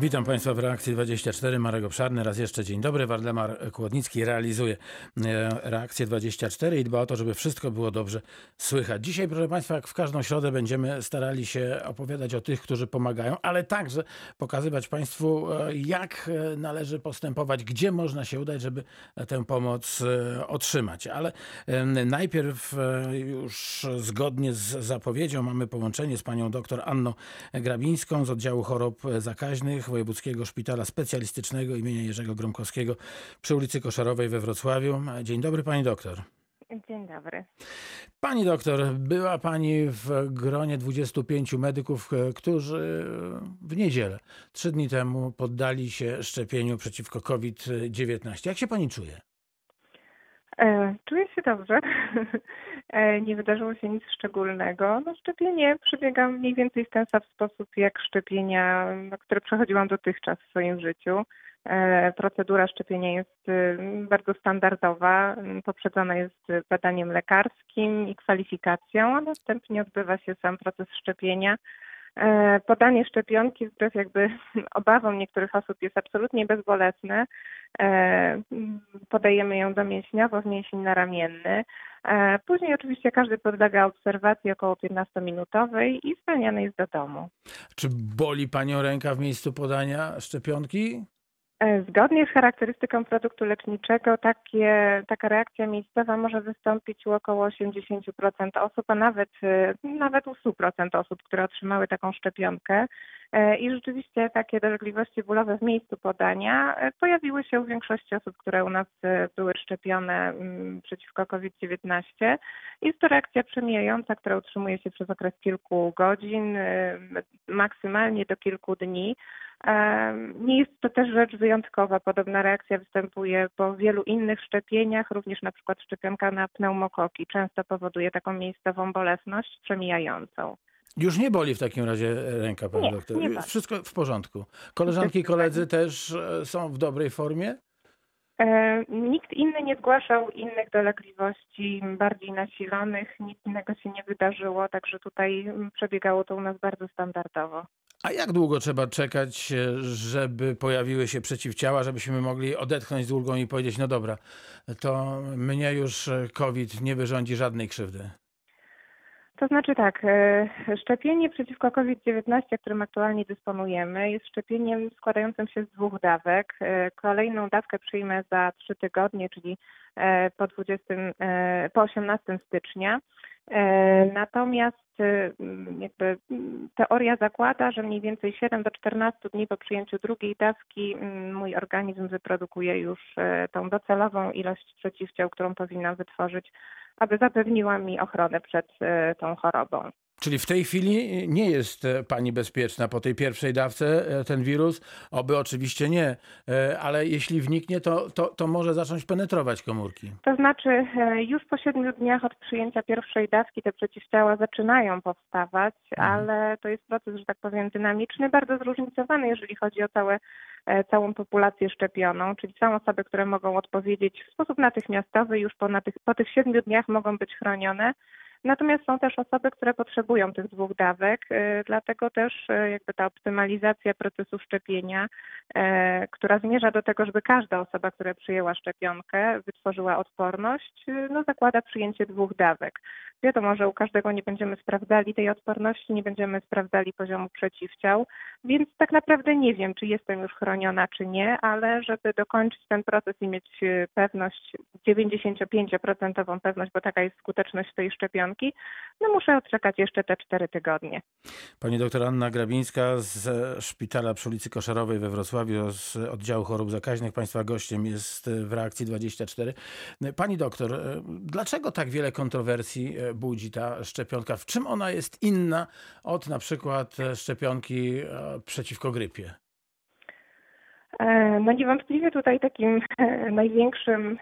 Witam Państwa w reakcji 24. Marek Obszarny. Raz jeszcze dzień dobry. Waldemar Kłodnicki realizuje e, reakcję 24 i dba o to, żeby wszystko było dobrze słychać. Dzisiaj, proszę Państwa, jak w każdą środę będziemy starali się opowiadać o tych, którzy pomagają, ale także pokazywać Państwu, e, jak e, należy postępować, gdzie można się udać, żeby tę pomoc otrzymać. Ale najpierw już zgodnie z zapowiedzią mamy połączenie z panią doktor Anną Grabińską z oddziału chorób zakaźnych Wojewódzkiego Szpitala Specjalistycznego imienia Jerzego Gromkowskiego przy ulicy Koszarowej we Wrocławiu. Dzień dobry pani doktor. Dzień dobry. Pani doktor, była pani w gronie 25 medyków, którzy w niedzielę, trzy dni temu, poddali się szczepieniu przeciwko COVID-19. Jak się pani czuje? E, czuję się dobrze. E, nie wydarzyło się nic szczególnego. No, szczepienie przebiega mniej więcej w ten sam sposób jak szczepienia, które przechodziłam dotychczas w swoim życiu. E, procedura szczepienia jest y, bardzo standardowa, poprzedzona jest badaniem lekarskim i kwalifikacją, a następnie odbywa się sam proces szczepienia podanie szczepionki wbrew jakby obawom niektórych osób jest absolutnie bezbolesne. E, podajemy ją domięśniowo w mięsień. E, później oczywiście każdy podlega obserwacji około 15-minutowej i zwalniany jest do domu. Czy boli Panią ręka w miejscu podania szczepionki? E, zgodnie z charakterystyką produktu leczniczego takie, taka reakcja miejscowa może wystąpić u około 80% osób, a nawet, e, nawet u 100% osób, które otrzymały taką szczepionkę. E, I rzeczywiście takie dolegliwości bólowe w miejscu podania pojawiły się u większości osób, które u nas były szczepione mm, przeciwko COVID-19. Jest to reakcja przemijająca, która utrzymuje się przez okres kilku godzin, maksymalnie do kilku dni. Nie jest to też rzecz wyjątkowa. Podobna reakcja występuje po wielu innych szczepieniach, również na przykład szczepionka na pneumokoki często powoduje taką miejscową bolesność przemijającą. Już nie boli w takim razie ręka, pani nie, doktor. Nie Wszystko w porządku. Koleżanki i koledzy też e, są w dobrej formie? E, nikt inny nie zgłaszał innych dolegliwości bardziej nasilonych, nic innego się nie wydarzyło, także tutaj przebiegało to u nas bardzo standardowo. A jak długo trzeba czekać, e, żeby pojawiły się przeciwciała, żebyśmy mogli odetchnąć z ulgą i powiedzieć, no dobra, to mnie już e, COVID nie wyrządzi żadnej krzywdy? To znaczy tak, e, szczepienie przeciwko COVID-19, którym aktualnie dysponujemy, jest szczepieniem składającym się z dwóch dawek. Kolejną dawkę przyjmę za trzy tygodnie, czyli po, 20, po 18 stycznia. Natomiast jakby teoria zakłada, że mniej więcej 7 do 14 dni po przyjęciu drugiej dawki mój organizm wyprodukuje już e, tą docelową ilość przeciwciał, którą powinnam wytworzyć, aby zapewniła mi ochronę przed e, tą chorobą. Czyli w tej chwili nie jest e, pani bezpieczna po tej pierwszej dawce e, ten wirus? Oby oczywiście nie, e, ale jeśli wniknie, to, to, to może zacząć penetrować komórki. To znaczy już po siedmiu dniach od przyjęcia pierwszej dawki te przeciwciała zaczynają powstawać, mhm. ale to jest proces, że tak powiem, dynamiczny, bardzo zróżnicowany, jeżeli chodzi o całe całą populację szczepioną, czyli są osoby, które mogą odpowiedzieć w sposób natychmiastowy, już po, tych, po tych siedmiu dniach mogą być chronione. Natomiast są też osoby, które potrzebują tych dwóch dawek, y, dlatego też y, jakby ta optymalizacja procesu szczepienia, y, która zmierza do tego, żeby każda osoba, która przyjęła szczepionkę, wytworzyła odporność, no zakłada przyjęcie dwóch dawek. Wiadomo, że u każdego nie będziemy sprawdzali tej odporności, nie będziemy sprawdzali poziomu przeciwciał, więc tak naprawdę nie wiem, czy jestem już chroniona, czy nie, ale żeby dokończyć ten proces i mieć pewność, 95% pewność, bo taka jest skuteczność tej szczepionki, no muszę odczekać jeszcze te 4 tygodnie. Pani doktor Anna Grabińska z Szpitala przy ulicy Koszarowej we Wrocławiu z oddziału chorób zakaźnych. Państwa gościem jest w reakcji 24. Pani doktor, dlaczego tak wiele kontrowersji budzi ta szczepionka? W czym ona jest inna od na przykład szczepionki e, przeciwko grypie? E, no niewątpliwie tutaj takim e, największym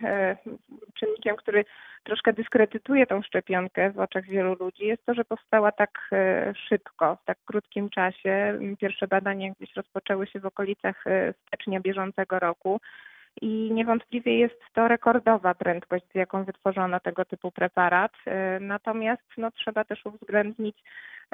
czynnikiem, który troszkę dyskredytuje tą szczepionkę w oczach wielu ludzi, jest to, że powstała tak szybko, w tak krótkim czasie. Pierwsze badania gdzieś rozpoczęły się w okolicach stycznia bieżącego roku i niewątpliwie jest to rekordowa prędkość, z jaką wytworzono tego typu preparat. E, natomiast no, trzeba też uwzględnić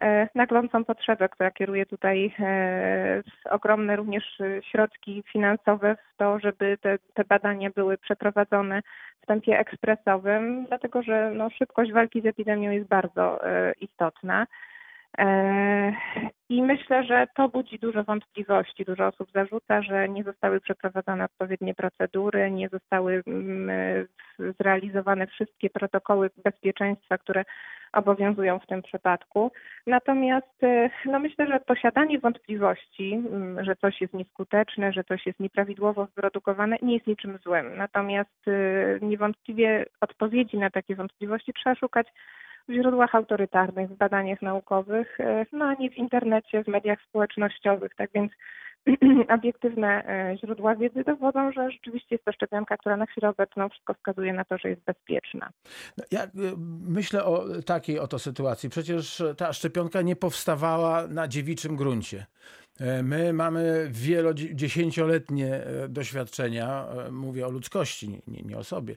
e, naglącą potrzebę, która kieruje tutaj e, ogromne również środki finansowe w to, żeby te, te badania były przeprowadzone w tempie ekspresowym, dlatego że no, szybkość walki z epidemią jest bardzo istotna. E, I myślę, że to budzi dużo wątpliwości. Dużo osób zarzuca, że nie zostały przeprowadzone odpowiednie procedury, nie zostały mm, zrealizowane wszystkie protokoły bezpieczeństwa, które obowiązują w tym przypadku. Natomiast e, no myślę, że posiadanie wątpliwości, mm, że coś jest nieskuteczne, że coś jest nieprawidłowo wyprodukowane, nie jest niczym złym. Natomiast e, niewątpliwie odpowiedzi na takie wątpliwości trzeba szukać w źródłach autorytarnych, w badaniach naukowych, e, no a nie w internecie, w mediach społecznościowych. Tak więc obiektywne e, źródła wiedzy dowodzą, że rzeczywiście jest to szczepionka, która na chwilę obecną wszystko wskazuje na to, że jest bezpieczna. No, ja e, myślę o takiej oto sytuacji. Przecież ta szczepionka nie powstawała na dziewiczym gruncie. E, my mamy wielodziesięcioletnie e, doświadczenia, e, mówię o ludzkości, nie, nie o sobie,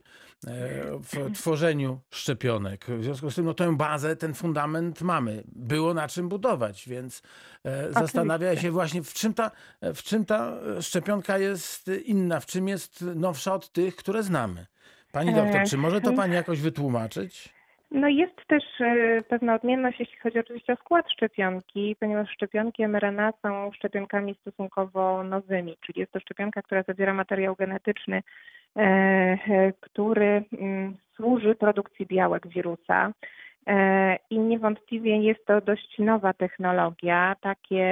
w tworzeniu szczepionek. W związku z tym no, tę bazę, ten fundament mamy. Było na czym budować, więc zastanawia się właśnie, w czym, ta, w czym ta szczepionka jest inna, w czym jest nowsza od tych, które znamy. Pani doktor, czy może to pani jakoś wytłumaczyć? No jest też e, pewna odmienność, jeśli chodzi oczywiście o skład szczepionki, ponieważ szczepionki mRNA są szczepionkami stosunkowo nowymi, czyli jest to szczepionka, która zawiera materiał genetyczny, e, e, który mm, służy produkcji białek wirusa. I niewątpliwie jest to dość nowa technologia. Takie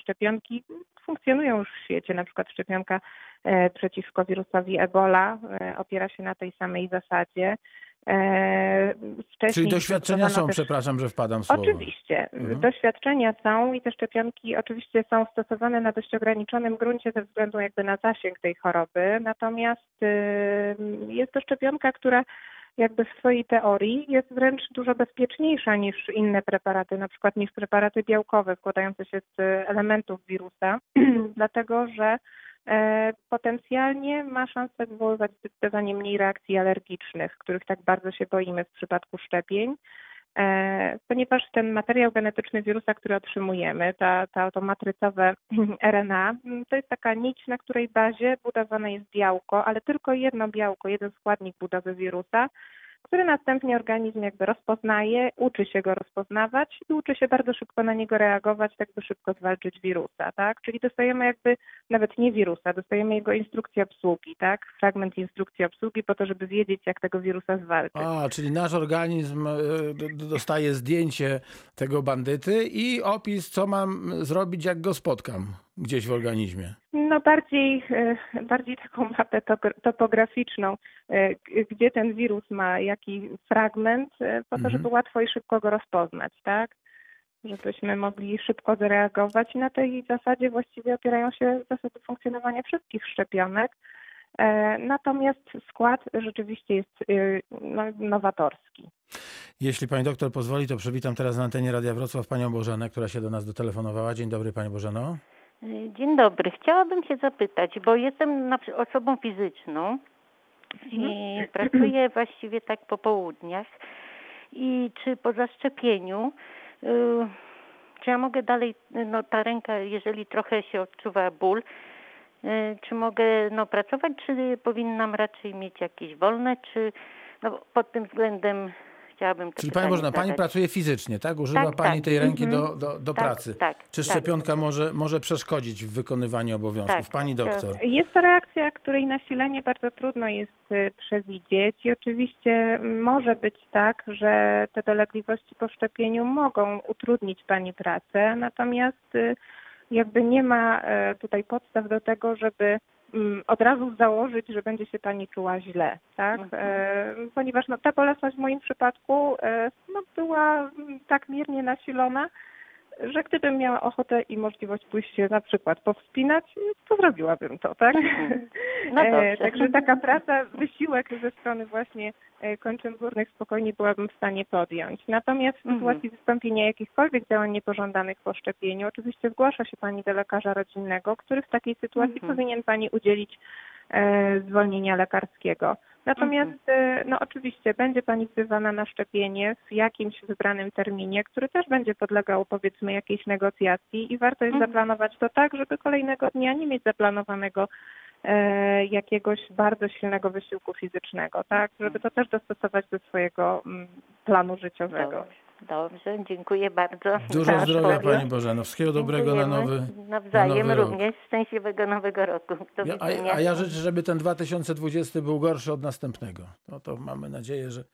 szczepionki funkcjonują już w świecie, na przykład szczepionka przeciwko wirusowi Ebola opiera się na tej samej zasadzie. E, wcześniej Czyli doświadczenia są, też... przepraszam, że wpadam w słowo. Oczywiście, mhm. doświadczenia są i te szczepionki oczywiście są stosowane na dość ograniczonym gruncie ze względu jakby na zasięg tej choroby, natomiast jest to szczepionka, która jakby w swojej teorii jest wręcz dużo bezpieczniejsza niż inne preparaty, na przykład niż preparaty białkowe składające się z elementów wirusa, dlatego że potencjalnie ma szansę wywoływać zdecydowanie mniej reakcji alergicznych, których tak bardzo się boimy w przypadku szczepień e, ponieważ ten materiał genetyczny wirusa, który otrzymujemy, ta, ta, to matrycowe RNA, to jest taka nić, na której bazie budowane jest białko, ale tylko jedno białko, jeden składnik budowy wirusa, który następnie organizm jakby rozpoznaje, uczy się go rozpoznawać i uczy się bardzo szybko na niego reagować, tak by szybko zwalczyć wirusa, tak? Czyli dostajemy jakby nawet nie wirusa, dostajemy jego instrukcję obsługi, tak? Fragment instrukcji obsługi po to, żeby wiedzieć, jak tego wirusa zwalczyć. A, czyli nasz organizm e, dostaje zdjęcie tego bandyty i opis, co mam zrobić, jak go spotkam gdzieś w organizmie? No bardziej, e, bardziej taką mapę topograficzną, e, gdzie ten wirus ma jaki fragment, e, po to, mhm. żeby łatwo i szybko go rozpoznać, tak? Żebyśmy mogli szybko zareagować na tej zasadzie właściwie opierają się zasady funkcjonowania wszystkich szczepionek. Natomiast skład rzeczywiście jest no, nowatorski. Jeśli pani doktor pozwoli, to przywitam teraz na antenie Radia Wrocław panią Bożenę, która się do nas dotelefonowała. Dzień dobry pani Bożeno. Dzień dobry. Chciałabym się zapytać, bo jestem osobą fizyczną i mhm. pracuję właściwie tak po południach. I czy po zaszczepieniu, y, czy ja mogę dalej, no ta ręka, jeżeli trochę się odczuwa ból, y, czy mogę no, pracować, czy powinnam raczej mieć jakieś wolne, czy no, pod tym względem chciałabym Czyli Pani Bożena, Pani pracuje fizycznie, tak? Używa tak, Pani tak. tej ręki do, mhm. do, do tak, pracy. Tak, Czy tak. szczepionka może, może przeszkodzić w wykonywaniu obowiązków? Tak, Pani doktor. Jest to reakcja, której nasilenie bardzo trudno jest y, przewidzieć i oczywiście może być tak, że te dolegliwości po szczepieniu mogą utrudnić Pani pracę, natomiast y, jakby nie ma y, tutaj podstaw do tego, żeby Mm, od razu założyć, że będzie się pani czuła źle, tak? Mhm. E, ponieważ no, ta bolesność w moim przypadku e, no, była tak miernie nasilona, że gdybym miała ochotę i możliwość pójść na przykład powspinać, to zrobiłabym to, tak? Mhm. No e, Także taka praca, wysiłek ze strony właśnie e, kończyn górnych spokojnie byłabym w stanie podjąć. Natomiast w mhm. sytuacji wystąpienia jakichkolwiek działań niepożądanych po szczepieniu, oczywiście zgłasza się Pani do lekarza rodzinnego, który w takiej sytuacji mhm. powinien Pani udzielić zwolnienia lekarskiego. Natomiast e, no oczywiście będzie Pani wzywana na szczepienie w jakimś wybranym terminie, który też będzie podlegał powiedzmy jakiejś negocjacji i warto jest Mhm. zaplanować to tak, żeby kolejnego dnia nie mieć zaplanowanego e, jakiegoś bardzo silnego wysiłku fizycznego, tak, żeby to też dostosować do swojego mm, planu życiowego. Dobrze, dziękuję bardzo. Dużo zdrowia odpowiedź. Pani Bożeno. Wszystkiego dobrego na nowy, Nawzajem na nowy rok. również. Szczęśliwego nowego roku. Do Ja, a, a ja życzę, żeby ten 2020 był gorszy od następnego. No to mamy nadzieję, że,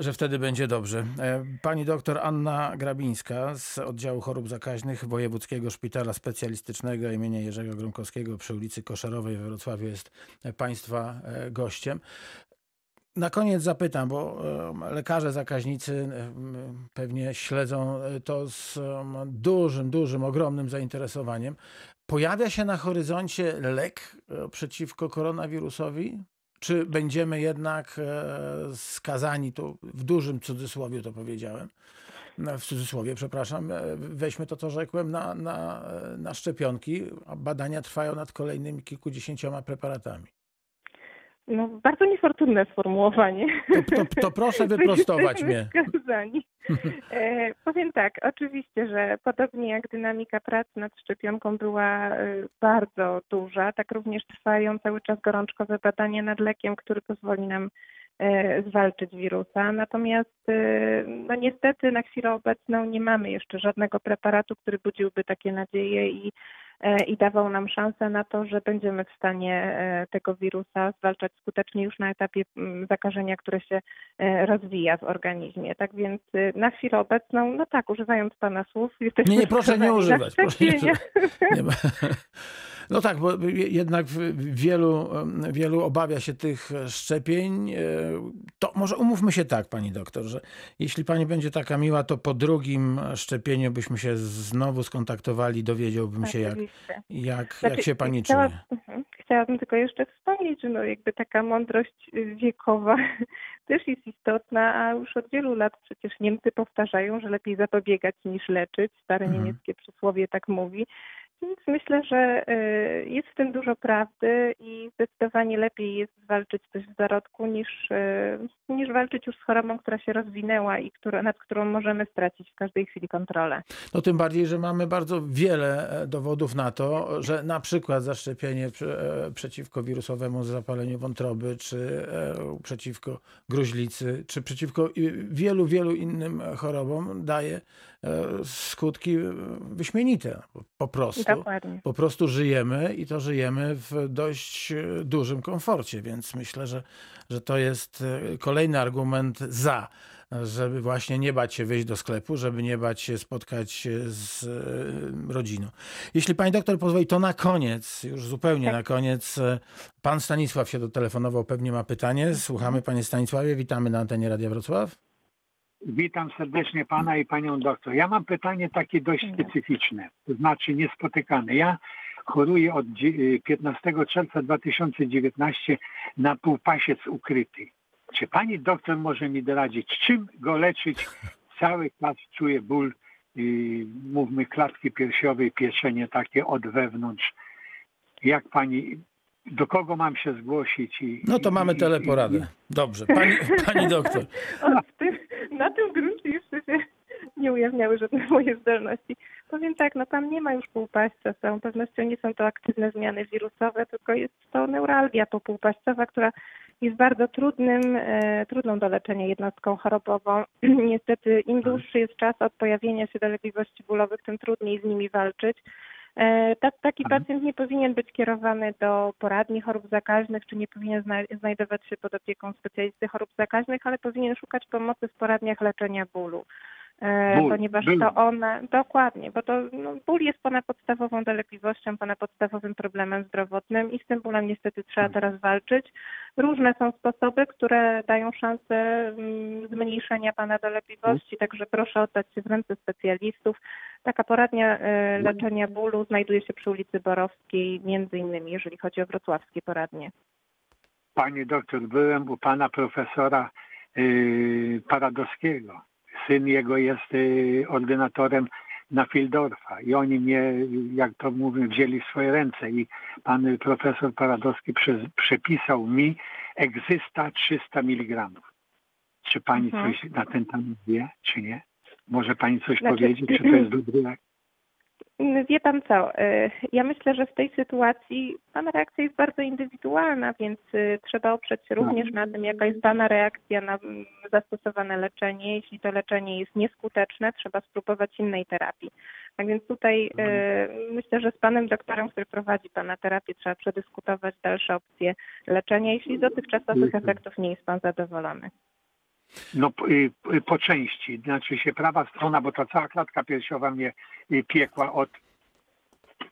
że wtedy będzie dobrze. E, Pani doktor Anna Grabińska z oddziału chorób zakaźnych Wojewódzkiego Szpitala Specjalistycznego im. Jerzego Gromkowskiego przy ulicy Koszarowej we Wrocławiu jest Państwa e, gościem. Na koniec zapytam, bo lekarze zakaźnicy pewnie śledzą e, to z dużym, dużym, ogromnym zainteresowaniem. Pojawia się na horyzoncie lek e, przeciwko koronawirusowi? Czy będziemy jednak e, skazani, tu w dużym cudzysłowie to powiedziałem, w cudzysłowie, przepraszam, weźmy to, co rzekłem, na, na, na szczepionki, a badania trwają nad kolejnymi kilkudziesięcioma preparatami. No, bardzo niefortunne sformułowanie. To, to, to proszę wyprostować mnie. Skazani. E, powiem tak, oczywiście, że podobnie jak dynamika pracy nad szczepionką była e, bardzo duża, tak również trwają cały czas gorączkowe badania nad lekiem, który pozwoli nam e, zwalczyć wirusa. Natomiast e, no niestety na chwilę obecną nie mamy jeszcze żadnego preparatu, który budziłby takie nadzieje i i dawał nam szansę na to, że będziemy w stanie e, tego wirusa zwalczać skutecznie już na etapie mm, zakażenia, które się e, rozwija w organizmie. Tak więc e, na chwilę obecną, no tak, używając Pana słów, jesteśmy Nie, nie, proszę nie używać. Proszę nie. Nie ma. No tak, bo jednak wielu, wielu obawia się tych szczepień. To może umówmy się tak, pani doktor, że jeśli pani będzie taka miła, to po drugim szczepieniu byśmy się znowu skontaktowali, dowiedziałbym się, jak, jak, Znaczy, jak się pani chciała- czuje. mhm. Chciałabym tylko jeszcze wspomnieć, że no jakby taka mądrość y, wiekowa też jest istotna, a już od wielu lat przecież Niemcy powtarzają, że lepiej zapobiegać niż leczyć. Stare Mhm. niemieckie przysłowie tak mówi. Więc myślę, że y, jest w tym dużo prawdy i zdecydowanie lepiej jest zwalczyć coś w zarodku niż, y, niż walczyć już z chorobą, która się rozwinęła i która, nad którą możemy stracić w każdej chwili kontrolę. No tym bardziej, że mamy bardzo wiele e, dowodów na to, że na przykład zaszczepienie e, przeciwko wirusowemu zapaleniu wątroby, czy e, przeciwko gruźlicy, czy przeciwko wielu, wielu innym chorobom daje skutki wyśmienite. Po prostu. Dokładnie. Po prostu żyjemy i to żyjemy w dość e, dużym komforcie, więc myślę, że, że to jest e, kolejny argument za, żeby właśnie nie bać się wyjść do sklepu, żeby nie bać się spotkać z e, rodziną. Jeśli pani doktor pozwoli, to na koniec, już zupełnie Tak. na koniec, pan Stanisław się dotelefonował, pewnie ma pytanie. Słuchamy panie Stanisławie, witamy na antenie Radia Wrocław. Witam serdecznie pana i panią doktor. Ja mam pytanie takie dość specyficzne, to znaczy niespotykane. Ja choruję od dzie- 15 czerwca 2019 na półpasiec ukryty. Czy pani doktor może mi doradzić, czym go leczyć? Cały czas czuję ból, yy, mówmy klatki piersiowej, pieczenie takie od wewnątrz. Jak pani, do kogo mam się zgłosić? I, No to mamy i- i- teleporadę. Dobrze, pani, pani doktor. Na tym gruncie jeszcze się nie ujawniały żadne moje zdolności. Powiem tak, no tam nie ma już półpaścia, z całą pewnością nie są to aktywne zmiany wirusowe, tylko jest to neuralgia popółpaścowa, która jest bardzo trudnym, e, trudną do leczenia jednostką chorobową. Niestety im dłuższy jest czas od pojawienia się dolegliwości bólowych, tym trudniej z nimi walczyć. E, ta, taki Mhm. pacjent nie powinien być kierowany do poradni chorób zakaźnych, czy nie powinien zna, znajdować się pod opieką specjalisty chorób zakaźnych, ale powinien szukać pomocy w poradniach leczenia bólu. E, Ból, ponieważ ból. to one, dokładnie, bo to no, ból jest ponadpodstawową dolegliwością, ponadpodstawowym problemem zdrowotnym i z tym bólem niestety trzeba Mhm. teraz walczyć. Różne są sposoby, które dają szansę mm, zmniejszenia pana dolegliwości, także proszę oddać się w ręce specjalistów. Taka poradnia e, leczenia bólu znajduje się przy ulicy Borowskiej, między innymi, jeżeli chodzi o wrocławskie poradnie. Panie doktor, byłem u pana profesora yy, Paradowskiego. Syn jego jest yy, ordynatorem na Fildorfa i oni mnie, jak to mówię, wzięli w swoje ręce i pan profesor Paradowski prze, przepisał mi egzysta 300 mg. Czy pani Mhm. coś na ten temat wie, czy nie? Może pani coś Znaczy- powiedzieć, czy to jest dobry lek? Wie pan co, y, ja myślę, że w tej sytuacji pana reakcja jest bardzo indywidualna, więc y, trzeba oprzeć się również na tym, jaka jest pana reakcja na zastosowane leczenie. Jeśli to leczenie jest nieskuteczne, trzeba spróbować innej terapii. Tak więc tutaj y, myślę, że z panem doktorem, który prowadzi pana terapię, trzeba przedyskutować dalsze opcje leczenia, jeśli z dotychczasowych Mhm. efektów nie jest pan zadowolony. No po- y, po części, znaczy się prawa strona, bo ta cała klatka piersiowa mnie y, piekła od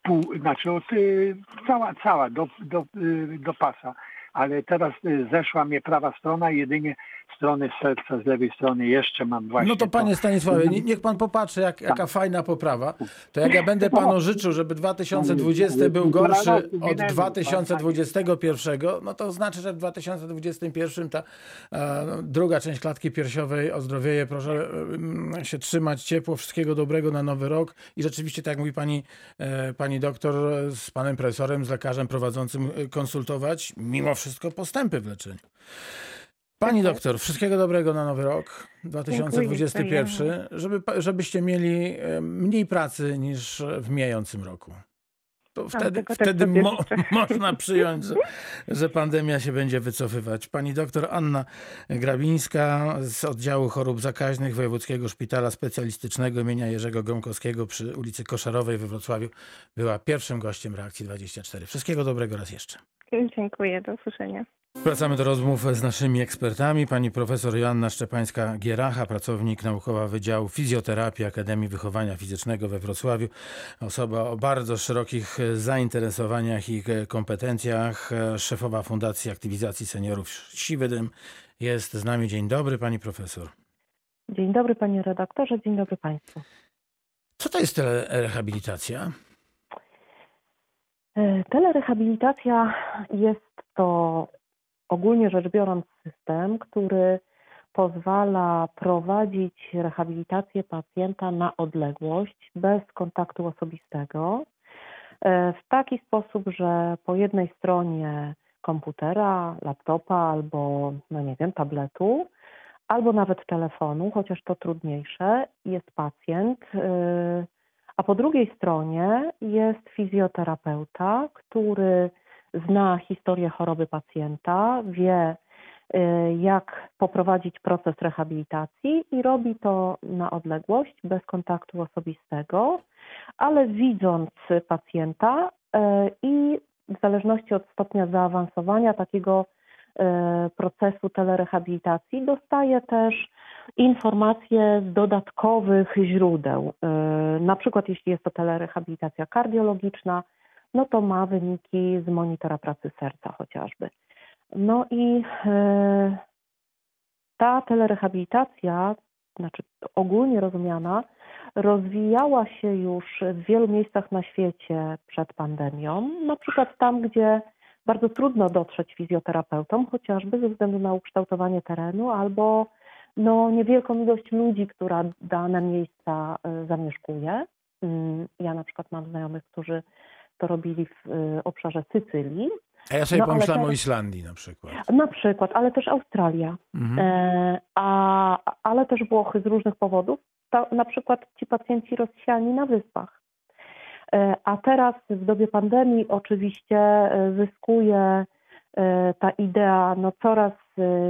pół, znaczy od y, cała, cała do, do, do pasa, ale teraz y, zeszła mnie prawa strona, jedynie strony serca z lewej strony jeszcze mam właśnie. No to panie Stanisławie, nie- niech pan popatrzy, jak, Tak. jaka fajna poprawa. To jak ja będę panu życzył, żeby 2020 był gorszy od 2021, no to znaczy, że w 2021 ta e, druga część klatki piersiowej ozdrowieje. Proszę e, się trzymać ciepło, wszystkiego dobrego na nowy rok i rzeczywiście, tak jak mówi pani, e, pani doktor, z panem profesorem, z lekarzem prowadzącym e, konsultować, mimo wszystko postępy w leczeniu. Pani doktor, wszystkiego dobrego na nowy rok 2021, żeby, żebyście mieli e, mniej pracy niż w mijającym roku. To wtedy, też wtedy sobie mo, można przyjąć, że, że pandemia się będzie wycofywać. Pani doktor Anna Grabińska z oddziału chorób zakaźnych Wojewódzkiego Szpitala Specjalistycznego imienia Jerzego Gromkowskiego przy ulicy Koszarowej we Wrocławiu była pierwszym gościem Reakcji 24. Wszystkiego dobrego raz jeszcze. Dziękuję, do usłyszenia. Wracamy do rozmów z naszymi ekspertami. Pani profesor Joanna Szczepańska-Gieracha, pracownik naukowa Wydziału Fizjoterapii Akademii Wychowania Fizycznego we Wrocławiu. Osoba o bardzo szerokich zainteresowaniach i kompetencjach. Szefowa Fundacji Aktywizacji Seniorów Siwy Dym jest z nami. Dzień dobry, pani profesor. Dzień dobry panie redaktorze, dzień dobry państwu. Co to jest telerehabilitacja? E, Telerehabilitacja jest to ogólnie rzecz biorąc system, który pozwala prowadzić rehabilitację pacjenta na odległość, bez kontaktu osobistego, e, w taki sposób, że po jednej stronie komputera, laptopa albo, no nie wiem, tabletu, albo nawet telefonu, chociaż to trudniejsze, jest pacjent, y, a po drugiej stronie jest fizjoterapeuta, który zna historię choroby pacjenta, wie, y, jak poprowadzić proces rehabilitacji i robi to na odległość, bez kontaktu osobistego, ale widząc pacjenta y, i w zależności od stopnia zaawansowania takiego procesu telerehabilitacji dostaje też informacje z dodatkowych źródeł. Y, Na przykład jeśli jest to telerehabilitacja kardiologiczna, no to ma wyniki z monitora pracy serca chociażby. No i y, ta telerehabilitacja, znaczy ogólnie rozumiana, rozwijała się już w wielu miejscach na świecie przed pandemią, na przykład tam, gdzie bardzo trudno dotrzeć fizjoterapeutom, chociażby ze względu na ukształtowanie terenu albo no, niewielką ilość ludzi, która dane miejsca y, zamieszkuje. Mm, Ja na przykład mam znajomych, którzy to robili w y, obszarze Sycylii, A ja sobie No, ale pomyślałem o teraz- Islandii na przykład. na przykład, ale też Australia, Mhm. e, a, ale też Włochy z różnych powodów. Na przykład ci pacjenci rozsiani na wyspach. E, A teraz w dobie pandemii oczywiście e, zyskuje e, ta idea no, coraz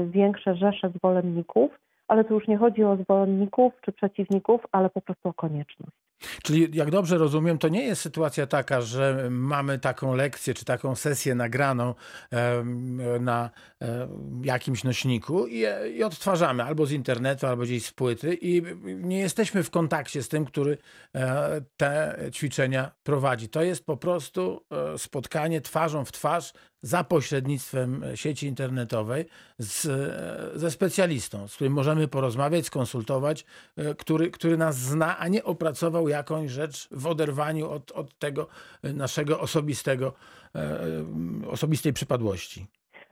większe rzesze zwolenników, ale tu już nie chodzi o zwolenników czy przeciwników, ale po prostu o konieczność. Czyli jak dobrze rozumiem, to nie jest sytuacja taka, że mamy taką lekcję czy taką sesję nagraną na jakimś nośniku i, i odtwarzamy albo z internetu, albo gdzieś z płyty i nie jesteśmy w kontakcie z tym, który e, te ćwiczenia prowadzi. To jest po prostu e, spotkanie twarzą w twarz za pośrednictwem sieci internetowej z, e, ze specjalistą, z którym możemy porozmawiać, skonsultować, który, który nas zna, a nie opracował jakąś rzecz w oderwaniu od, od tego e, naszego osobistego, e, e, osobistej przypadłości.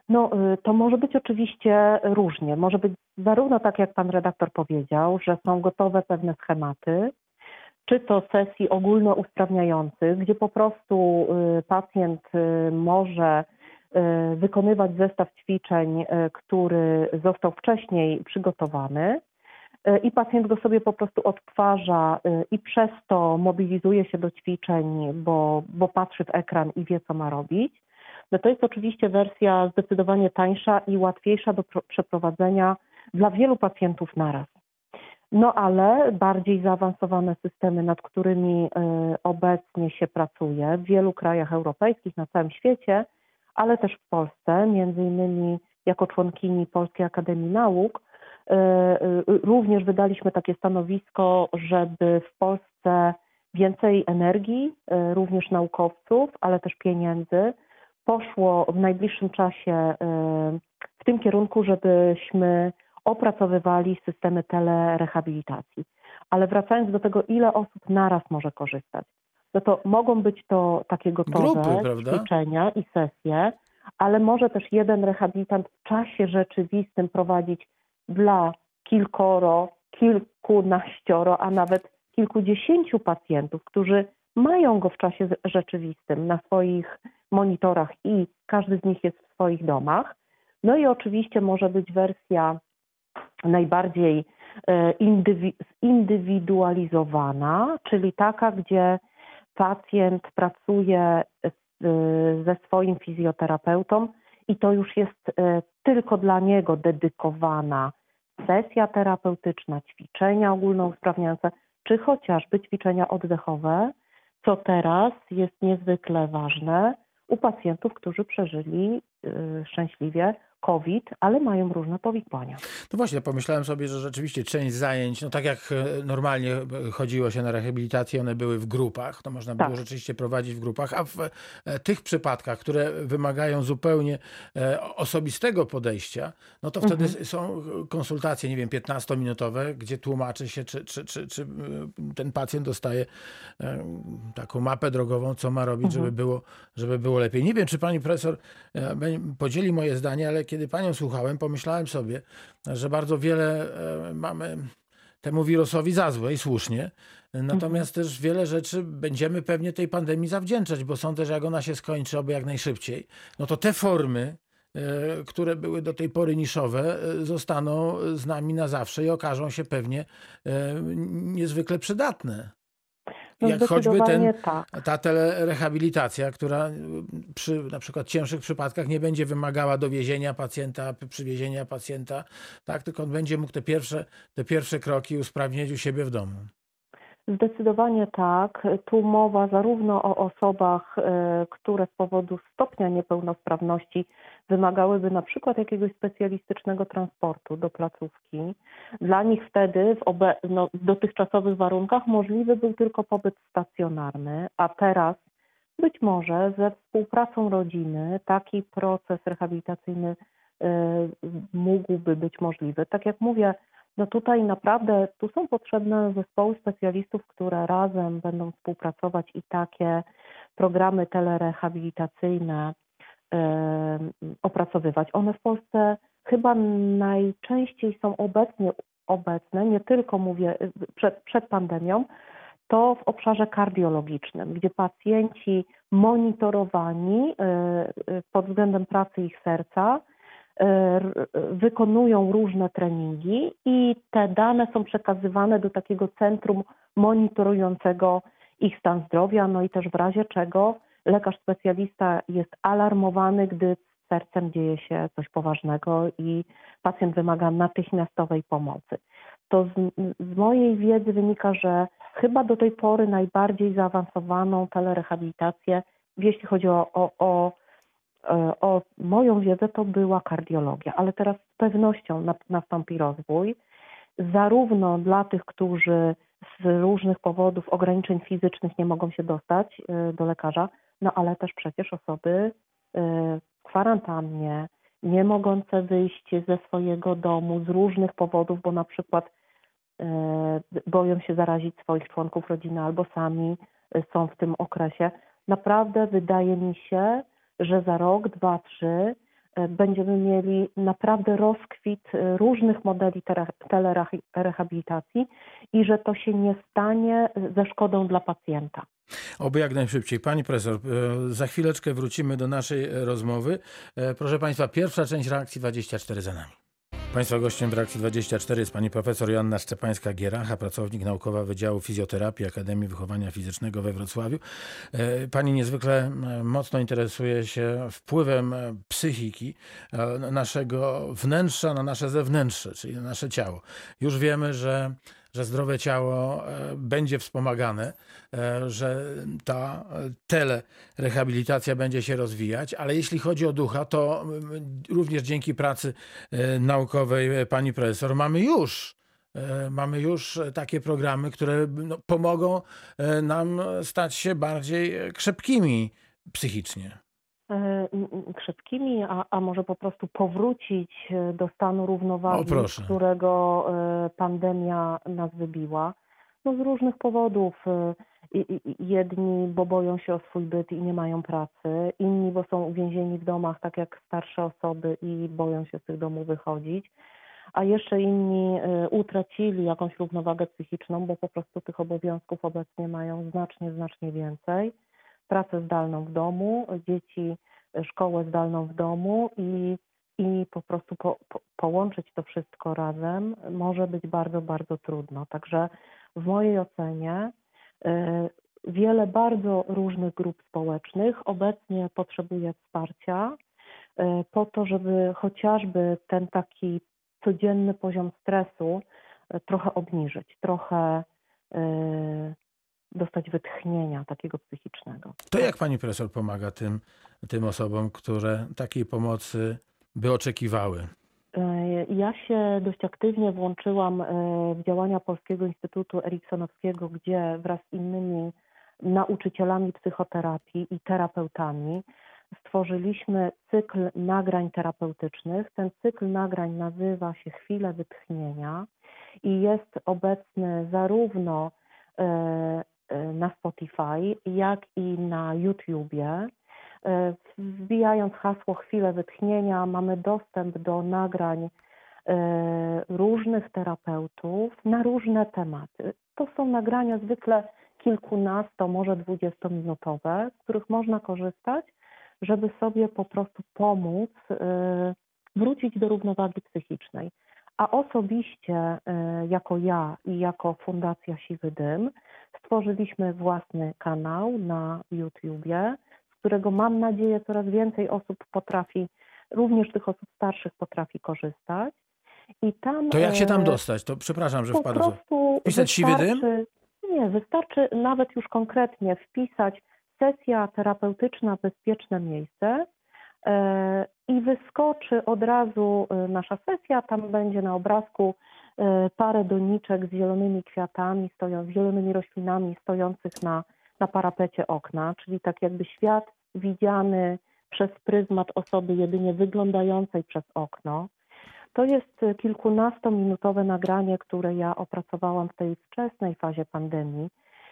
No, to może być oczywiście różnie. Może być zarówno tak, jak pan redaktor powiedział, że są gotowe pewne schematy, czy to sesji ogólnousprawniających, gdzie po prostu pacjent może wykonywać zestaw ćwiczeń, który został wcześniej przygotowany i pacjent go sobie po prostu odtwarza y, i przez to mobilizuje się do ćwiczeń, bo, bo patrzy w ekran i wie, co ma robić. No to jest oczywiście wersja zdecydowanie tańsza i łatwiejsza do pro- przeprowadzenia dla wielu pacjentów naraz. No ale bardziej zaawansowane systemy, nad którymi y, obecnie się pracuje w wielu krajach europejskich, na całym świecie, ale też w Polsce, między innymi jako członkini Polskiej Akademii Nauk, również wydaliśmy takie stanowisko, żeby w Polsce więcej energii, y, również naukowców, ale też pieniędzy poszło w najbliższym czasie y, w tym kierunku, żebyśmy opracowywali systemy telerehabilitacji. Ale wracając do tego, ile osób naraz może korzystać, no to mogą być to takie gotowe Grupy, ćwiczenia i sesje, ale może też jeden rehabilitant w czasie rzeczywistym prowadzić dla kilkoro, kilkunaścioro, a nawet kilkudziesięciu pacjentów, którzy mają go w czasie rzeczywistym na swoich monitorach i każdy z nich jest w swoich domach. No i oczywiście może być wersja najbardziej e, indywi- zindywidualizowana, czyli taka, gdzie pacjent pracuje z- ze swoim fizjoterapeutą i to już jest e, tylko dla niego dedykowana sesja terapeutyczna, ćwiczenia ogólnousprawniające, czy chociażby ćwiczenia oddechowe, co teraz jest niezwykle ważne u pacjentów, którzy przeżyli y, szczęśliwie COVID, ale mają różne powikłania. No właśnie, pomyślałem sobie, że rzeczywiście część zajęć, no tak jak e, normalnie e, chodziło się na rehabilitację, one były w grupach, to można było Tak. rzeczywiście prowadzić w grupach, a w e, tych przypadkach, które wymagają zupełnie osobistego podejścia, no to wtedy Mhm. są konsultacje, nie wiem, 15-minutowe, gdzie tłumaczy się, czy, czy, czy, czy ten pacjent dostaje taką mapę drogową, co ma robić, Mhm. żeby było, żeby było lepiej. Nie wiem, czy pani profesor podzieli moje zdanie, ale kiedy panią słuchałem, pomyślałem sobie, że bardzo wiele e, mamy temu wirusowi za złe i słusznie. Natomiast też wiele rzeczy będziemy pewnie tej pandemii zawdzięczać, bo sądzę, że jak ona się skończy, oby jak najszybciej, no to te formy, e, które były do tej pory niszowe, e, zostaną z nami na zawsze i okażą się pewnie niezwykle przydatne. No Jak choćby ten, tak. ta telerehabilitacja, która y, przy na przykład cięższych przypadkach nie będzie wymagała dowiezienia pacjenta, przywiezienia pacjenta, tak, tylko on będzie mógł te pierwsze, te pierwsze kroki usprawnić u siebie w domu. Zdecydowanie tak. Tu mowa zarówno o osobach, e, które z powodu stopnia niepełnosprawności wymagałyby na przykład jakiegoś specjalistycznego transportu do placówki. Dla nich wtedy w no, dotychczasowych warunkach możliwy był tylko pobyt stacjonarny, a teraz być może ze współpracą rodziny taki proces rehabilitacyjny e, mógłby być możliwy. Tak jak mówię, no tutaj naprawdę tu są potrzebne zespoły specjalistów, które razem będą współpracować i takie programy telerehabilitacyjne opracowywać. One w Polsce chyba najczęściej są obecnie obecne, nie tylko mówię y, przed, przed pandemią, to w obszarze kardiologicznym, gdzie pacjenci monitorowani e, e, pod względem pracy ich serca wykonują różne treningi i te dane są przekazywane do takiego centrum monitorującego ich stan zdrowia, no i też w razie czego lekarz specjalista jest alarmowany, gdy z sercem dzieje się coś poważnego i pacjent wymaga natychmiastowej pomocy. To z, z mojej wiedzy wynika, że chyba do tej pory najbardziej zaawansowaną telerehabilitację, jeśli chodzi o, o, o o moją wiedzę to była kardiologia, ale teraz z pewnością na- nastąpi rozwój, zarówno dla tych, którzy z różnych powodów ograniczeń fizycznych nie mogą się dostać e, do lekarza, no ale też przecież osoby e, w kwarantannie, nie mogące wyjść ze swojego domu z różnych powodów, bo na przykład e, boją się zarazić swoich członków rodziny albo sami e, są w tym okresie. Naprawdę wydaje mi się, że za rok, dwa, trzy e, będziemy mieli naprawdę rozkwit e, różnych modeli telerehabilitacji i że to się nie stanie ze szkodą dla pacjenta. Oby jak najszybciej. Pani profesor, e, za chwileczkę wrócimy do naszej rozmowy. E, Proszę Państwa, pierwsza część reakcji 24 za nami. Państwa gościem w reakcji 24 jest pani profesor Joanna Szczepańska-Gieracha, pracownik naukowa Wydziału Fizjoterapii Akademii Wychowania Fizycznego we Wrocławiu. E, Pani niezwykle e, mocno interesuje się wpływem e, psychiki naszego wnętrza na nasze zewnętrzne, czyli na nasze ciało. Już wiemy, że że zdrowe ciało e, będzie wspomagane, e, że ta e, telerehabilitacja będzie się rozwijać, ale jeśli chodzi o ducha, to mm, również dzięki pracy naukowej pani profesor mamy już mamy już takie programy, które no, pomogą nam stać się bardziej krzepkimi psychicznie. E, krzepkimi, a, a może po prostu powrócić e, do stanu równowagi, z którego e, pandemia nas wybiła. No z różnych powodów. Jedni, bo boją się o swój byt i nie mają pracy, inni, bo są uwięzieni w domach, tak jak starsze osoby i boją się z tych domów wychodzić, a jeszcze inni utracili jakąś równowagę psychiczną, bo po prostu tych obowiązków obecnie mają znacznie, znacznie więcej pracę zdalną w domu, dzieci e, szkołę zdalną w domu i, i po prostu po, po, połączyć to wszystko razem może być bardzo, bardzo trudno. Także w mojej ocenie e, wiele bardzo różnych grup społecznych obecnie potrzebuje wsparcia e, po to, żeby chociażby ten taki codzienny poziom stresu trochę obniżyć, trochę dostać wytchnienia takiego psychicznego. To jak pani profesor pomaga tym, tym osobom, które takiej pomocy by oczekiwały? E, Ja się dość aktywnie włączyłam e, w działania Polskiego Instytutu Eriksonowskiego, gdzie wraz z innymi nauczycielami psychoterapii i terapeutami stworzyliśmy cykl nagrań terapeutycznych. Ten cykl nagrań nazywa się Chwile Wytchnienia i jest obecny zarówno e, na Spotify, jak i na YouTubie. E, Wbijając hasło Chwilę Wytchnienia, mamy dostęp do nagrań e, różnych terapeutów na różne tematy. To są nagrania zwykle kilkunasto, może dwudziestominutowe, z których można korzystać, żeby sobie po prostu pomóc wrócić do równowagi psychicznej. A osobiście, e, jako ja i jako Fundacja Siwy Dym, stworzyliśmy własny kanał na YouTubie, z którego mam nadzieję coraz więcej osób potrafi, również tych osób starszych potrafi korzystać. I tam, To jak się tam e, dostać? To przepraszam, że po wpadłem. prostu Pisać siwy dym? Nie, wystarczy nawet już konkretnie wpisać sesja terapeutyczna bezpieczne miejsce i wyskoczy od razu e, nasza sesja. Tam będzie na obrazku e, parę doniczek z zielonymi kwiatami, stoją, z zielonymi roślinami stojących na, na parapecie okna, czyli tak jakby świat widziany przez pryzmat osoby jedynie wyglądającej przez okno. To jest e, kilkunastominutowe nagranie, które ja opracowałam w tej wczesnej fazie pandemii,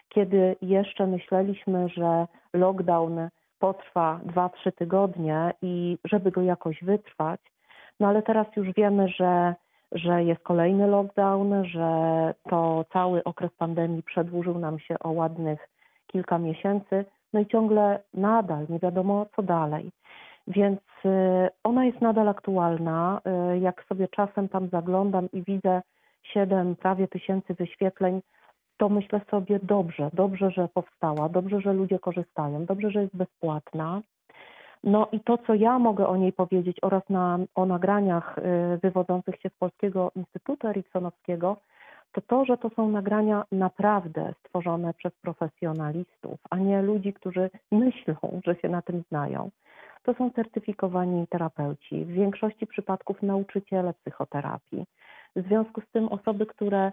kiedy jeszcze myśleliśmy, że lockdown potrwa 2-3 tygodnie i żeby go jakoś wytrwać, no ale teraz już wiemy, że, że jest kolejny lockdown, że to cały okres pandemii przedłużył nam się o ładnych kilka miesięcy, no i ciągle nadal nie wiadomo co dalej. Więc y, ona jest nadal aktualna. Y, Jak sobie czasem tam zaglądam i widzę 7 prawie tysięcy wyświetleń, to myślę sobie dobrze, dobrze, że powstała, dobrze, że ludzie korzystają, dobrze, że jest bezpłatna. No i to, co ja mogę o niej powiedzieć oraz na, o nagraniach y, wywodzących się z Polskiego Instytutu Eriksonowskiego, to to, że to są nagrania naprawdę stworzone przez profesjonalistów, a nie ludzi, którzy myślą, że się na tym znają. To są certyfikowani terapeuci, w większości przypadków nauczyciele psychoterapii. W związku z tym osoby, które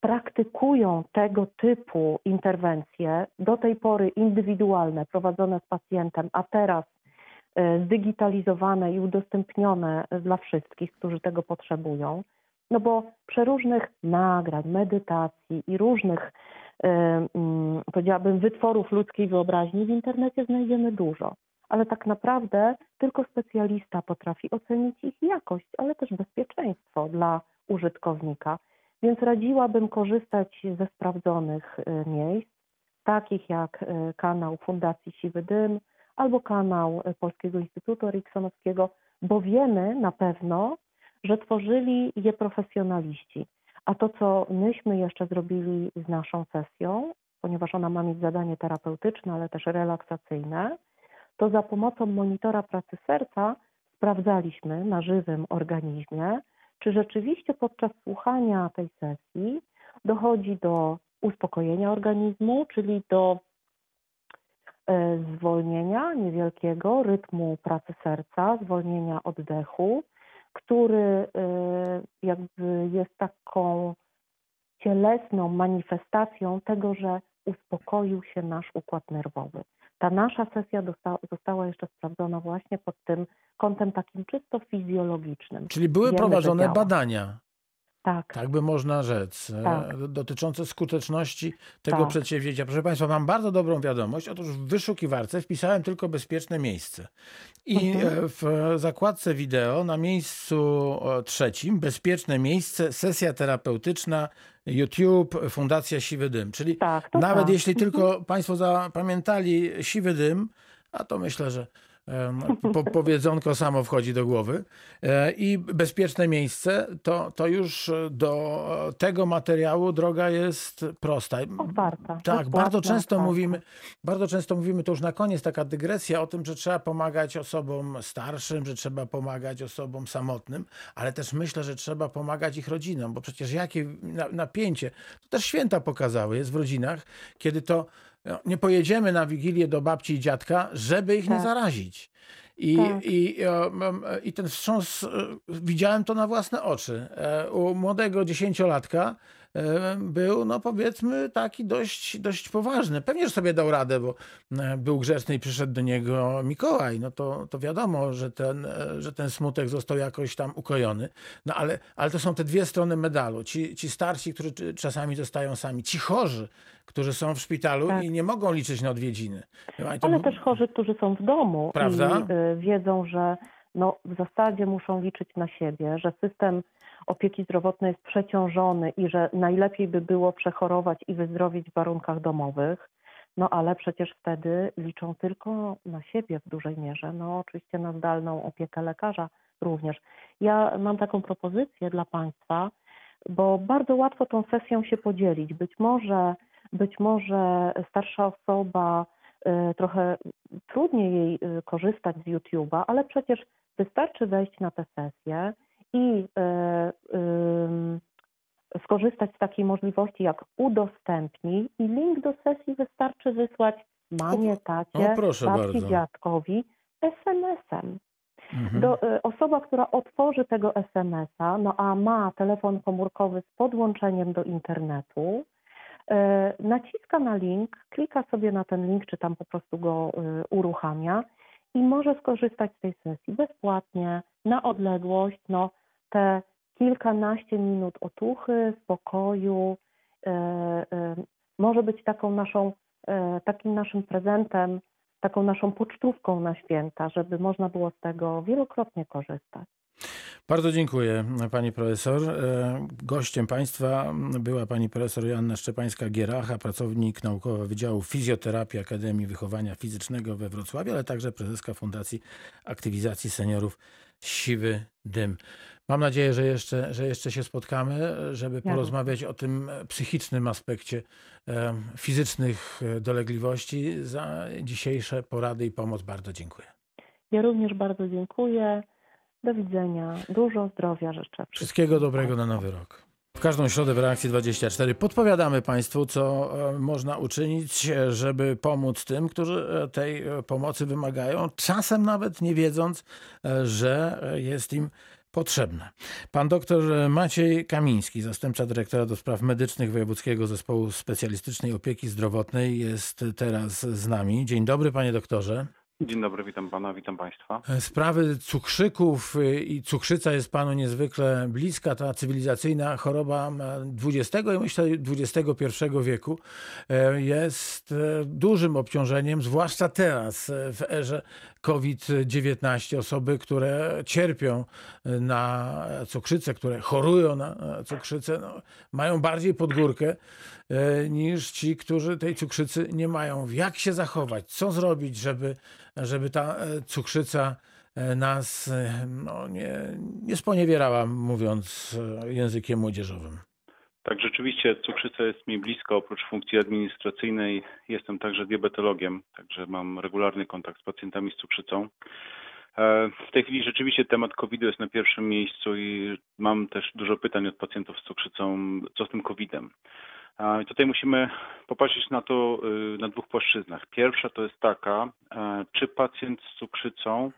praktykują tego typu interwencje, do tej pory indywidualne, prowadzone z pacjentem, a teraz e, zdigitalizowane i udostępnione dla wszystkich, którzy tego potrzebują. No bo przeróżnych nagrań, medytacji i różnych, e, mm, powiedziałabym, wytworów ludzkiej wyobraźni w internecie znajdziemy dużo. ale tak naprawdę tylko specjalista potrafi ocenić ich jakość, ale też bezpieczeństwo dla użytkownika. Więc radziłabym korzystać ze sprawdzonych y, miejsc, takich jak y, kanał Fundacji Siwy Dym albo kanał y, Polskiego Instytutu Eriksonowskiego, bo wiemy na pewno, że tworzyli je profesjonaliści. A to, co myśmy jeszcze zrobili z naszą sesją, ponieważ ona ma mieć zadanie terapeutyczne, ale też relaksacyjne, to za pomocą monitora pracy serca sprawdzaliśmy na żywym organizmie, czy rzeczywiście podczas słuchania tej sesji dochodzi do uspokojenia organizmu, czyli do e, zwolnienia niewielkiego rytmu pracy serca, zwolnienia oddechu, który e, jakby jest taką cielesną manifestacją tego, że uspokoił się nasz układ nerwowy. Ta nasza sesja dosta, została jeszcze sprawdzona właśnie pod tym kątem takim czysto fizjologicznym. Czyli były Wiemy, prowadzone badania, Tak, tak by można rzec, e, Tak. dotyczące skuteczności tego Tak. przedsięwzięcia. Proszę Państwa, mam bardzo dobrą wiadomość. Otóż w wyszukiwarce wpisałem tylko bezpieczne miejsce. I Mhm. e, w zakładce wideo na miejscu e, trzecim bezpieczne miejsce, sesja terapeutyczna, YouTube, Fundacja Siwy Dym. Czyli tak. Nawet tak. jeśli tylko Państwo zapamiętali siwy dym, a to myślę, że po, powiedzonko samo wchodzi do głowy e, i bezpieczne miejsce, to, to już do tego materiału droga jest prosta. Otwarta. Tak, bardzo często otwarta. mówimy, bardzo często mówimy, to już na koniec taka dygresja o tym, że trzeba pomagać osobom starszym, że trzeba pomagać osobom samotnym, ale też myślę, że trzeba pomagać ich rodzinom, bo przecież jakie na- napięcie, to też święta pokazały, jest w rodzinach, kiedy to nie pojedziemy na Wigilię do babci i dziadka, żeby ich nie Tak. zarazić. I, Tak. i, I ten wstrząs, e, widziałem to na własne oczy. E, U młodego dziesięciolatka był, no powiedzmy, taki dość, dość poważny. Pewnie, że sobie dał radę, bo e, był grzeczny i przyszedł do niego Mikołaj. No to, to wiadomo, że ten, e, że ten smutek został jakoś tam ukojony. No ale, ale to są te dwie strony medalu. Ci, ci starsi, którzy czasami zostają sami, ci chorzy, którzy są w szpitalu Tak. i nie mogą liczyć na odwiedziny. To- Ale też chorzy, którzy są w domu Prawda? i y, wiedzą, że no, w zasadzie muszą liczyć na siebie, że system opieki zdrowotnej jest przeciążony i że najlepiej by było przechorować i wyzdrowieć w warunkach domowych. No ale przecież wtedy liczą tylko na siebie w dużej mierze. No oczywiście na zdalną opiekę lekarza również. Ja mam taką propozycję dla Państwa, bo bardzo łatwo tą sesją się podzielić. Być może, być może starsza osoba y, trochę trudniej jej y, korzystać z YouTube'a, ale przecież wystarczy wejść na tę sesję i ym, skorzystać z takiej możliwości jak udostępnij i link do sesji wystarczy wysłać mamie, tacie, o, babci, dziadkowi SMS-em. Mhm. Do, y, osoba, która otworzy tego SMS-a, no a ma telefon komórkowy z podłączeniem do internetu, y, naciska na link, klika sobie na ten link, czy tam po prostu go uruchamia i może skorzystać z tej sesji bezpłatnie, na odległość, no te kilkanaście minut otuchy, spokoju, y, y, może być taką naszą, y, takim naszym prezentem, taką naszą pocztówką na święta, żeby można było z tego wielokrotnie korzystać. Bardzo dziękuję pani profesor. E, Gościem państwa była pani profesor Joanna Szczepańska-Gieracha, pracownik naukowy Wydziału Fizjoterapii Akademii Wychowania Fizycznego we Wrocławiu, ale także prezeska Fundacji Aktywizacji Seniorów Siwy Dym. Mam nadzieję, że jeszcze, że jeszcze się spotkamy, żeby porozmawiać o tym psychicznym aspekcie fizycznych e, dolegliwości. Za dzisiejsze porady i pomoc bardzo dziękuję. Ja również bardzo dziękuję. Do widzenia. Dużo zdrowia życzę. Wszystkiego dobrego na nowy rok. W każdą środę w reakcji 24 podpowiadamy Państwu, co e, można uczynić, e, żeby pomóc tym, którzy tej pomocy wymagają, czasem nawet nie wiedząc, że jest im potrzebna. Pan doktor Maciej Kamiński, zastępca dyrektora do spraw medycznych Wojewódzkiego Zespołu Specjalistycznej Opieki Zdrowotnej jest teraz z nami. Dzień dobry, panie doktorze. Dzień dobry, witam pana, witam państwa. Sprawy cukrzyków y, i cukrzyca jest panu niezwykle bliska. Ta cywilizacyjna choroba XX i myślę XXI wieku e, jest e, dużym obciążeniem, zwłaszcza teraz e, w erze COVID-19. Osoby, które cierpią na cukrzycę, które chorują na cukrzycę, no, mają bardziej pod górkę niż ci, którzy tej cukrzycy nie mają. Jak się zachować? Co zrobić, żeby żeby ta e, cukrzyca e, nas e, no, nie, nie sponiewierała, mówiąc językiem młodzieżowym. Tak, rzeczywiście cukrzyca jest mi blisko. Oprócz funkcji administracyjnej jestem także diabetologiem, także mam regularny kontakt z pacjentami z cukrzycą. W tej chwili rzeczywiście temat COVID-u jest na pierwszym miejscu i mam też dużo pytań od pacjentów z cukrzycą, co z tym COVID-em. I tutaj musimy popatrzeć na to y, na dwóch płaszczyznach. Pierwsza to jest taka, e, czy pacjent z cukrzycą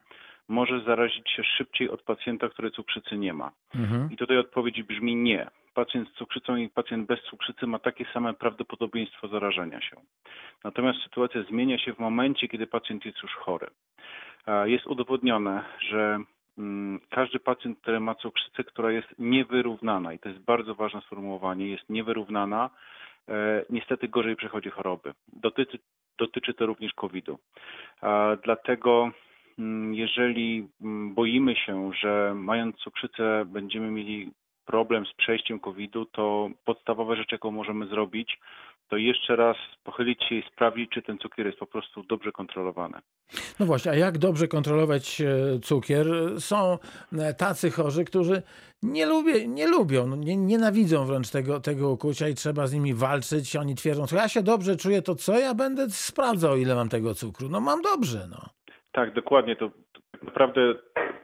może zarazić się szybciej od pacjenta, który cukrzycy nie ma. Mhm. I tutaj odpowiedź brzmi nie. Pacjent z cukrzycą i pacjent bez cukrzycy ma takie same prawdopodobieństwo zarażenia się. Natomiast sytuacja zmienia się w momencie, kiedy pacjent jest już chory. Jest udowodnione, że każdy pacjent, który ma cukrzycę, która jest niewyrównana, i to jest bardzo ważne sformułowanie, jest niewyrównana, E, niestety gorzej przechodzi choroby. Dotyczy, dotyczy to również COVID-u. Dlatego mm, jeżeli mm, boimy się, że mając cukrzycę będziemy mieli problem z przejściem COVID-u, to podstawowa rzecz, jaką możemy zrobić, to jeszcze raz pochylić się i sprawdzić, czy ten cukier jest po prostu dobrze kontrolowany. No właśnie, a jak dobrze kontrolować e, cukier? Są e, tacy chorzy, którzy nie, lubię, nie lubią, no nie, nienawidzą wręcz tego, tego ukucia i trzeba z nimi walczyć. Oni twierdzą, że ja się dobrze czuję, to co? Ja będę sprawdzał, ile mam tego cukru. No mam dobrze, no. Tak, dokładnie. To, to naprawdę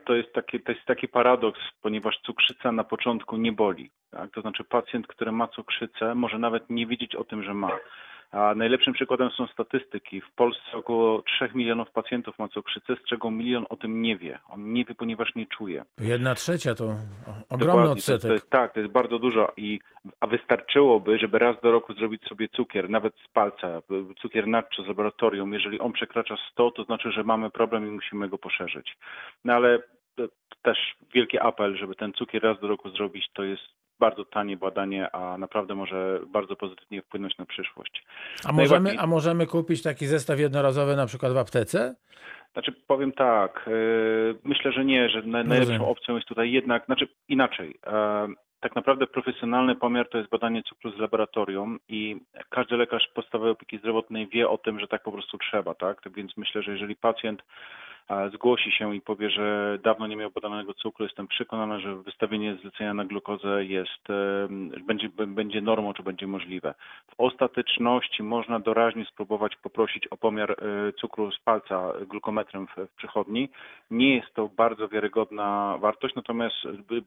to jest, taki, to jest taki paradoks, ponieważ cukrzyca na początku nie boli. Tak? To znaczy pacjent, który ma cukrzycę, może nawet nie wiedzieć o tym, że ma. A najlepszym przykładem są statystyki. W Polsce około 3 milionów pacjentów ma cukrzycę, z czego milion o tym nie wie. On nie wie, ponieważ nie czuje. Jedna trzecia to ogromny odsetek. To, to jest, tak, to jest bardzo dużo. I, a wystarczyłoby, żeby raz do roku zrobić sobie cukier, nawet z palca, cukier nadczy z laboratorium. Jeżeli on przekracza 100, to znaczy, że mamy problem i musimy go poszerzyć. No ale też wielki apel, żeby ten cukier raz do roku zrobić, to jest bardzo tanie badanie, a naprawdę może bardzo pozytywnie wpłynąć na przyszłość. A możemy, a możemy kupić taki zestaw jednorazowy na przykład w aptece? Znaczy powiem tak, y, myślę, że nie, że najlepszą opcją jest tutaj jednak, znaczy inaczej. E, tak naprawdę profesjonalny pomiar to jest badanie cukru z laboratorium i każdy lekarz podstawowej opieki zdrowotnej wie o tym, że tak po prostu trzeba, tak? Więc myślę, że jeżeli pacjent zgłosi się i powie, że dawno nie miał badanego cukru, jestem przekonana, że wystawienie zlecenia na glukozę jest, będzie, będzie normą, czy będzie możliwe. W ostateczności można doraźnie spróbować poprosić o pomiar e, cukru z palca glukometrem w, w przychodni. Nie jest to bardzo wiarygodna wartość, natomiast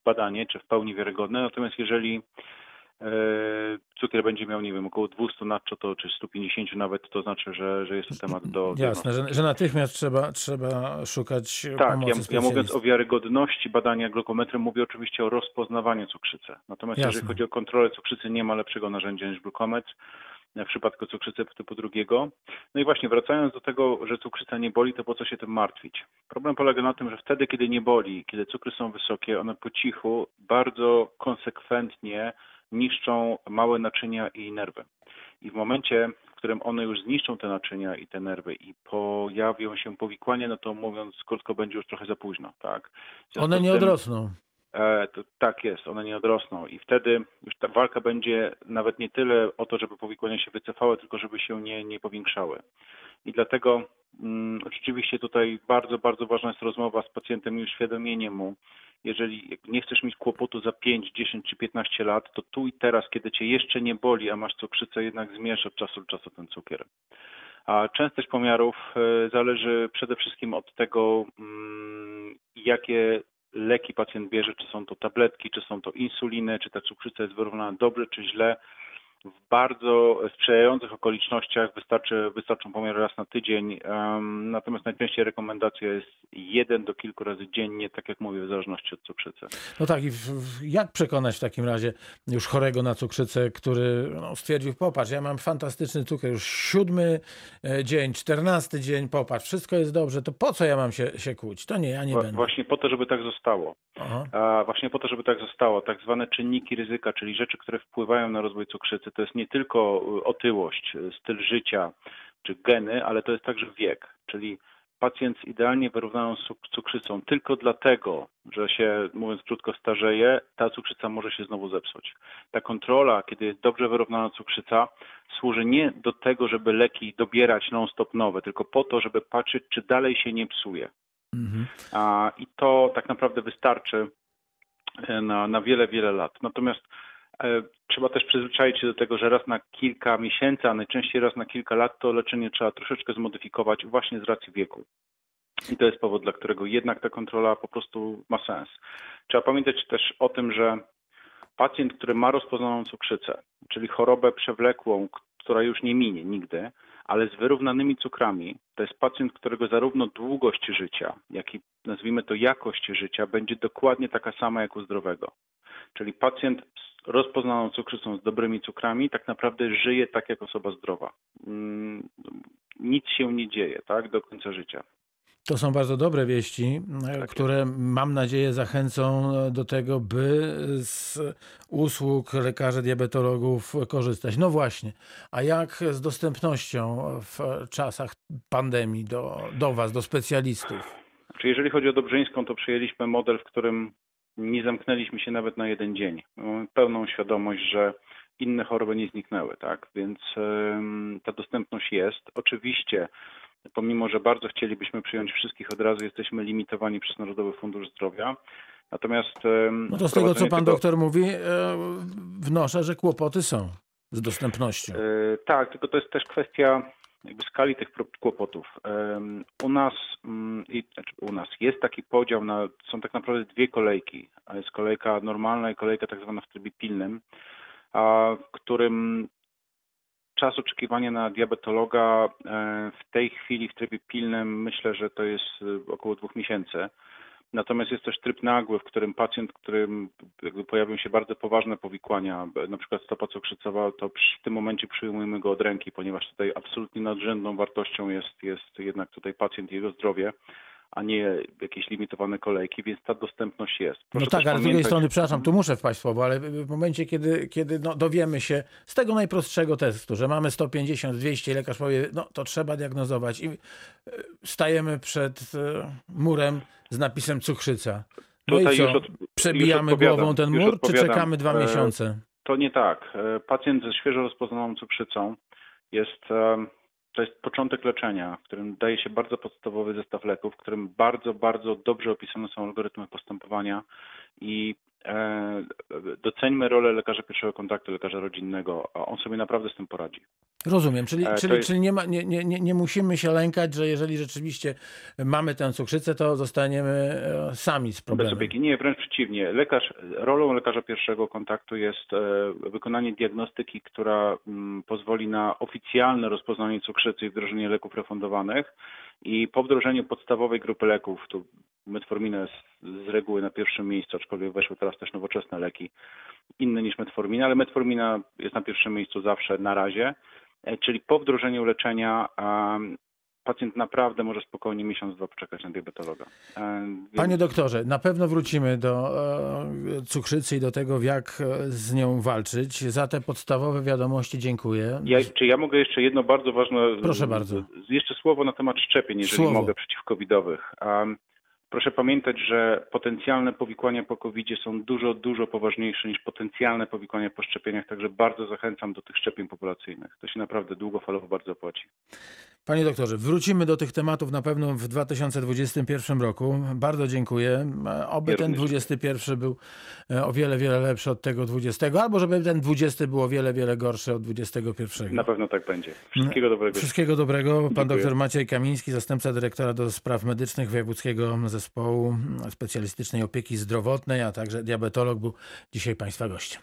badanie, czy w pełni wiarygodne, natomiast jeżeli E, cukier będzie miał, nie wiem, około 200 nadczo to, czy 150 nawet, to znaczy, że, że jest to temat do... Jasne, że, że, natychmiast trzeba, trzeba szukać tak, ja, ja mówiąc o wiarygodności badania glukometrem, mówię oczywiście o rozpoznawaniu cukrzycy. Natomiast Jasne. jeżeli chodzi o kontrolę cukrzycy, nie ma lepszego narzędzia niż glukometr w przypadku cukrzycy typu drugiego. No i właśnie wracając do tego, że cukrzyca nie boli, to po co się tym martwić? Problem polega na tym, że wtedy, kiedy nie boli, kiedy cukry są wysokie, one po cichu, bardzo konsekwentnie niszczą małe naczynia i nerwy. I w momencie, w którym one już zniszczą te naczynia i te nerwy i pojawią się powikłania, no to mówiąc krótko, będzie już trochę za późno, tak? One nie odrosną. E, to, tak jest, one nie odrosną i wtedy już ta walka będzie nawet nie tyle o to, żeby powikłania się wycofały, tylko żeby się nie, nie powiększały. I dlatego rzeczywiście tutaj bardzo, bardzo ważna jest rozmowa z pacjentem i uświadomienie mu, jeżeli nie chcesz mieć kłopotu za 5, 10 czy 15 lat, to tu i teraz, kiedy cię jeszcze nie boli, a masz cukrzycę, jednak zmierz od czasu do czasu ten cukier. A częstość pomiarów e, zależy przede wszystkim od tego, mm, jakie leki pacjent bierze, czy są to tabletki, czy są to insuliny, czy ta cukrzyca jest wyrównana dobrze, czy źle. W bardzo sprzyjających okolicznościach wystarczy, wystarczą pomiary raz na tydzień. Natomiast najczęściej rekomendacja jest jeden do kilku razy dziennie, tak jak mówię, w zależności od cukrzycy. No tak, i w, jak przekonać w takim razie już chorego na cukrzycę, który no, stwierdził, popatrz, ja mam fantastyczny cukier, już siódmy e, dzień, czternasty dzień, popatrz, wszystko jest dobrze, to po co ja mam się, się kłuć? To nie, ja nie będę. Właśnie po to, żeby tak zostało. Aha. Właśnie po to, żeby tak zostało. Tak zwane czynniki ryzyka, czyli rzeczy, które wpływają na rozwój cukrzycy, to jest nie tylko y, otyłość, y, styl życia czy geny, ale to jest także wiek. Czyli pacjent z idealnie wyrównaną cuk- cukrzycą tylko dlatego, że się, mówiąc krótko, starzeje, ta cukrzyca może się znowu zepsuć. Ta kontrola, kiedy jest dobrze wyrównana cukrzyca, służy nie do tego, żeby leki dobierać non-stop nowe, tylko po to, żeby patrzeć, czy dalej się nie psuje. Mhm. A, I to tak naprawdę wystarczy e, na, na wiele, wiele lat. Natomiast trzeba też przyzwyczaić się do tego, że raz na kilka miesięcy, a najczęściej raz na kilka lat to leczenie trzeba troszeczkę zmodyfikować właśnie z racji wieku. I to jest powód, dla którego jednak ta kontrola po prostu ma sens. Trzeba pamiętać też o tym, że pacjent, który ma rozpoznaną cukrzycę, czyli chorobę przewlekłą, która już nie minie nigdy, ale z wyrównanymi cukrami, to jest pacjent, którego zarówno długość życia, jak i nazwijmy to jakość życia będzie dokładnie taka sama jak u zdrowego. Czyli pacjent z rozpoznaną cukrzycą z dobrymi cukrami tak naprawdę żyje tak jak osoba zdrowa. Mm, Nic się nie dzieje, tak, do końca życia. To są bardzo dobre wieści, Tak które mam nadzieję zachęcą do tego, by z usług lekarzy diabetologów korzystać. No właśnie, a jak z dostępnością w czasach pandemii do, do Was, do specjalistów? Czy jeżeli chodzi o Dobrzyńską, to przyjęliśmy model, w którym nie zamknęliśmy się nawet na jeden dzień. Mamy pełną świadomość, że inne choroby nie zniknęły, tak? Więc ta dostępność jest. Oczywiście, pomimo, że bardzo chcielibyśmy przyjąć wszystkich od razu, jesteśmy limitowani przez Narodowy Fundusz Zdrowia. Natomiast No to z tego, co Pan tego- doktor mówi, e, wnoszę, że kłopoty są z dostępnością. E, Tak, tylko to jest też kwestia jakby skali tych kłopotów. U nas, mm, znaczy u nas jest taki podział na, są tak naprawdę dwie kolejki. Jest kolejka normalna i kolejka tak zwana w trybie pilnym, w którym czas oczekiwania na diabetologa e, w tej chwili w trybie pilnym myślę, że to jest e, około dwóch miesięcy. Natomiast jest też tryb nagły, w którym pacjent, którym pojawią się bardzo poważne powikłania, na przykład stopa cukrzycowa, to w tym momencie przyjmujemy go od ręki, ponieważ tutaj absolutnie nadrzędną wartością jest, jest jednak tutaj pacjent i jego zdrowie, a nie jakieś limitowane kolejki, więc ta dostępność jest. No Proszę tak, też ale z drugiej strony, przepraszam, tu muszę wpaść w słowo, ale w momencie, kiedy, kiedy no, dowiemy się z tego najprostszego testu, że mamy 150, 200, lekarz powie, no to trzeba diagnozować i e, stajemy przed e, murem z napisem cukrzyca. No i Tutaj co, już od- przebijamy głową ten mur, czy czekamy dwa E, miesiące? To nie tak. Pacjent ze świeżo rozpoznaną cukrzycą jest, to jest początek leczenia, w którym daje się bardzo podstawowy zestaw leków, w którym bardzo, bardzo dobrze opisane są algorytmy postępowania i doceńmy rolę lekarza pierwszego kontaktu, lekarza rodzinnego, a on sobie naprawdę z tym poradzi. Rozumiem, czyli, e, czyli, jest- czyli nie, ma, nie, nie, nie, musimy się lękać, że jeżeli rzeczywiście mamy tę cukrzycę, to zostaniemy e, sami z Bez problemem. opieki. Nie, wręcz przeciwnie. Lekarz, rolą lekarza pierwszego kontaktu jest e, wykonanie diagnostyki, która mm, pozwoli na oficjalne rozpoznanie cukrzycy i wdrożenie leków refundowanych. I po wdrożeniu podstawowej grupy leków, tu metformina jest z reguły na pierwszym miejscu, aczkolwiek weszły teraz też nowoczesne leki, inne niż metformina, ale metformina jest na pierwszym miejscu zawsze na razie. E, Czyli po wdrożeniu leczenia pacjent naprawdę może spokojnie miesiąc, dwa poczekać na diabetologa. E, Panie doktorze, na pewno wrócimy do e, cukrzycy i do tego, jak e, z nią walczyć. Za te podstawowe wiadomości dziękuję. Ja, czy ja mogę jeszcze jedno bardzo ważne. Proszę bardzo. Jeszcze słowo na temat szczepień, jeżeli Słowo. mogę, przeciwcovidowych. Um, proszę pamiętać, że potencjalne powikłania po covid są dużo, dużo poważniejsze niż potencjalne powikłania po szczepieniach, także bardzo zachęcam do tych szczepień populacyjnych. To się naprawdę długofalowo bardzo opłaci. Panie doktorze, wrócimy do tych tematów na pewno w 2021 roku. Bardzo dziękuję. Oby Ja ten również. 21 był e, o wiele, wiele lepszy od tego 20, albo żeby ten 20 był o wiele, wiele gorszy od 21. Na pewno tak będzie. Wszystkiego dobrego. Wszystkiego dobrego. Pan Dziękuję. doktor Maciej Kamiński, zastępca dyrektora do spraw medycznych Wojewódzkiego Zespołu Specjalistycznej Opieki Zdrowotnej, a także diabetolog był dzisiaj Państwa gościem.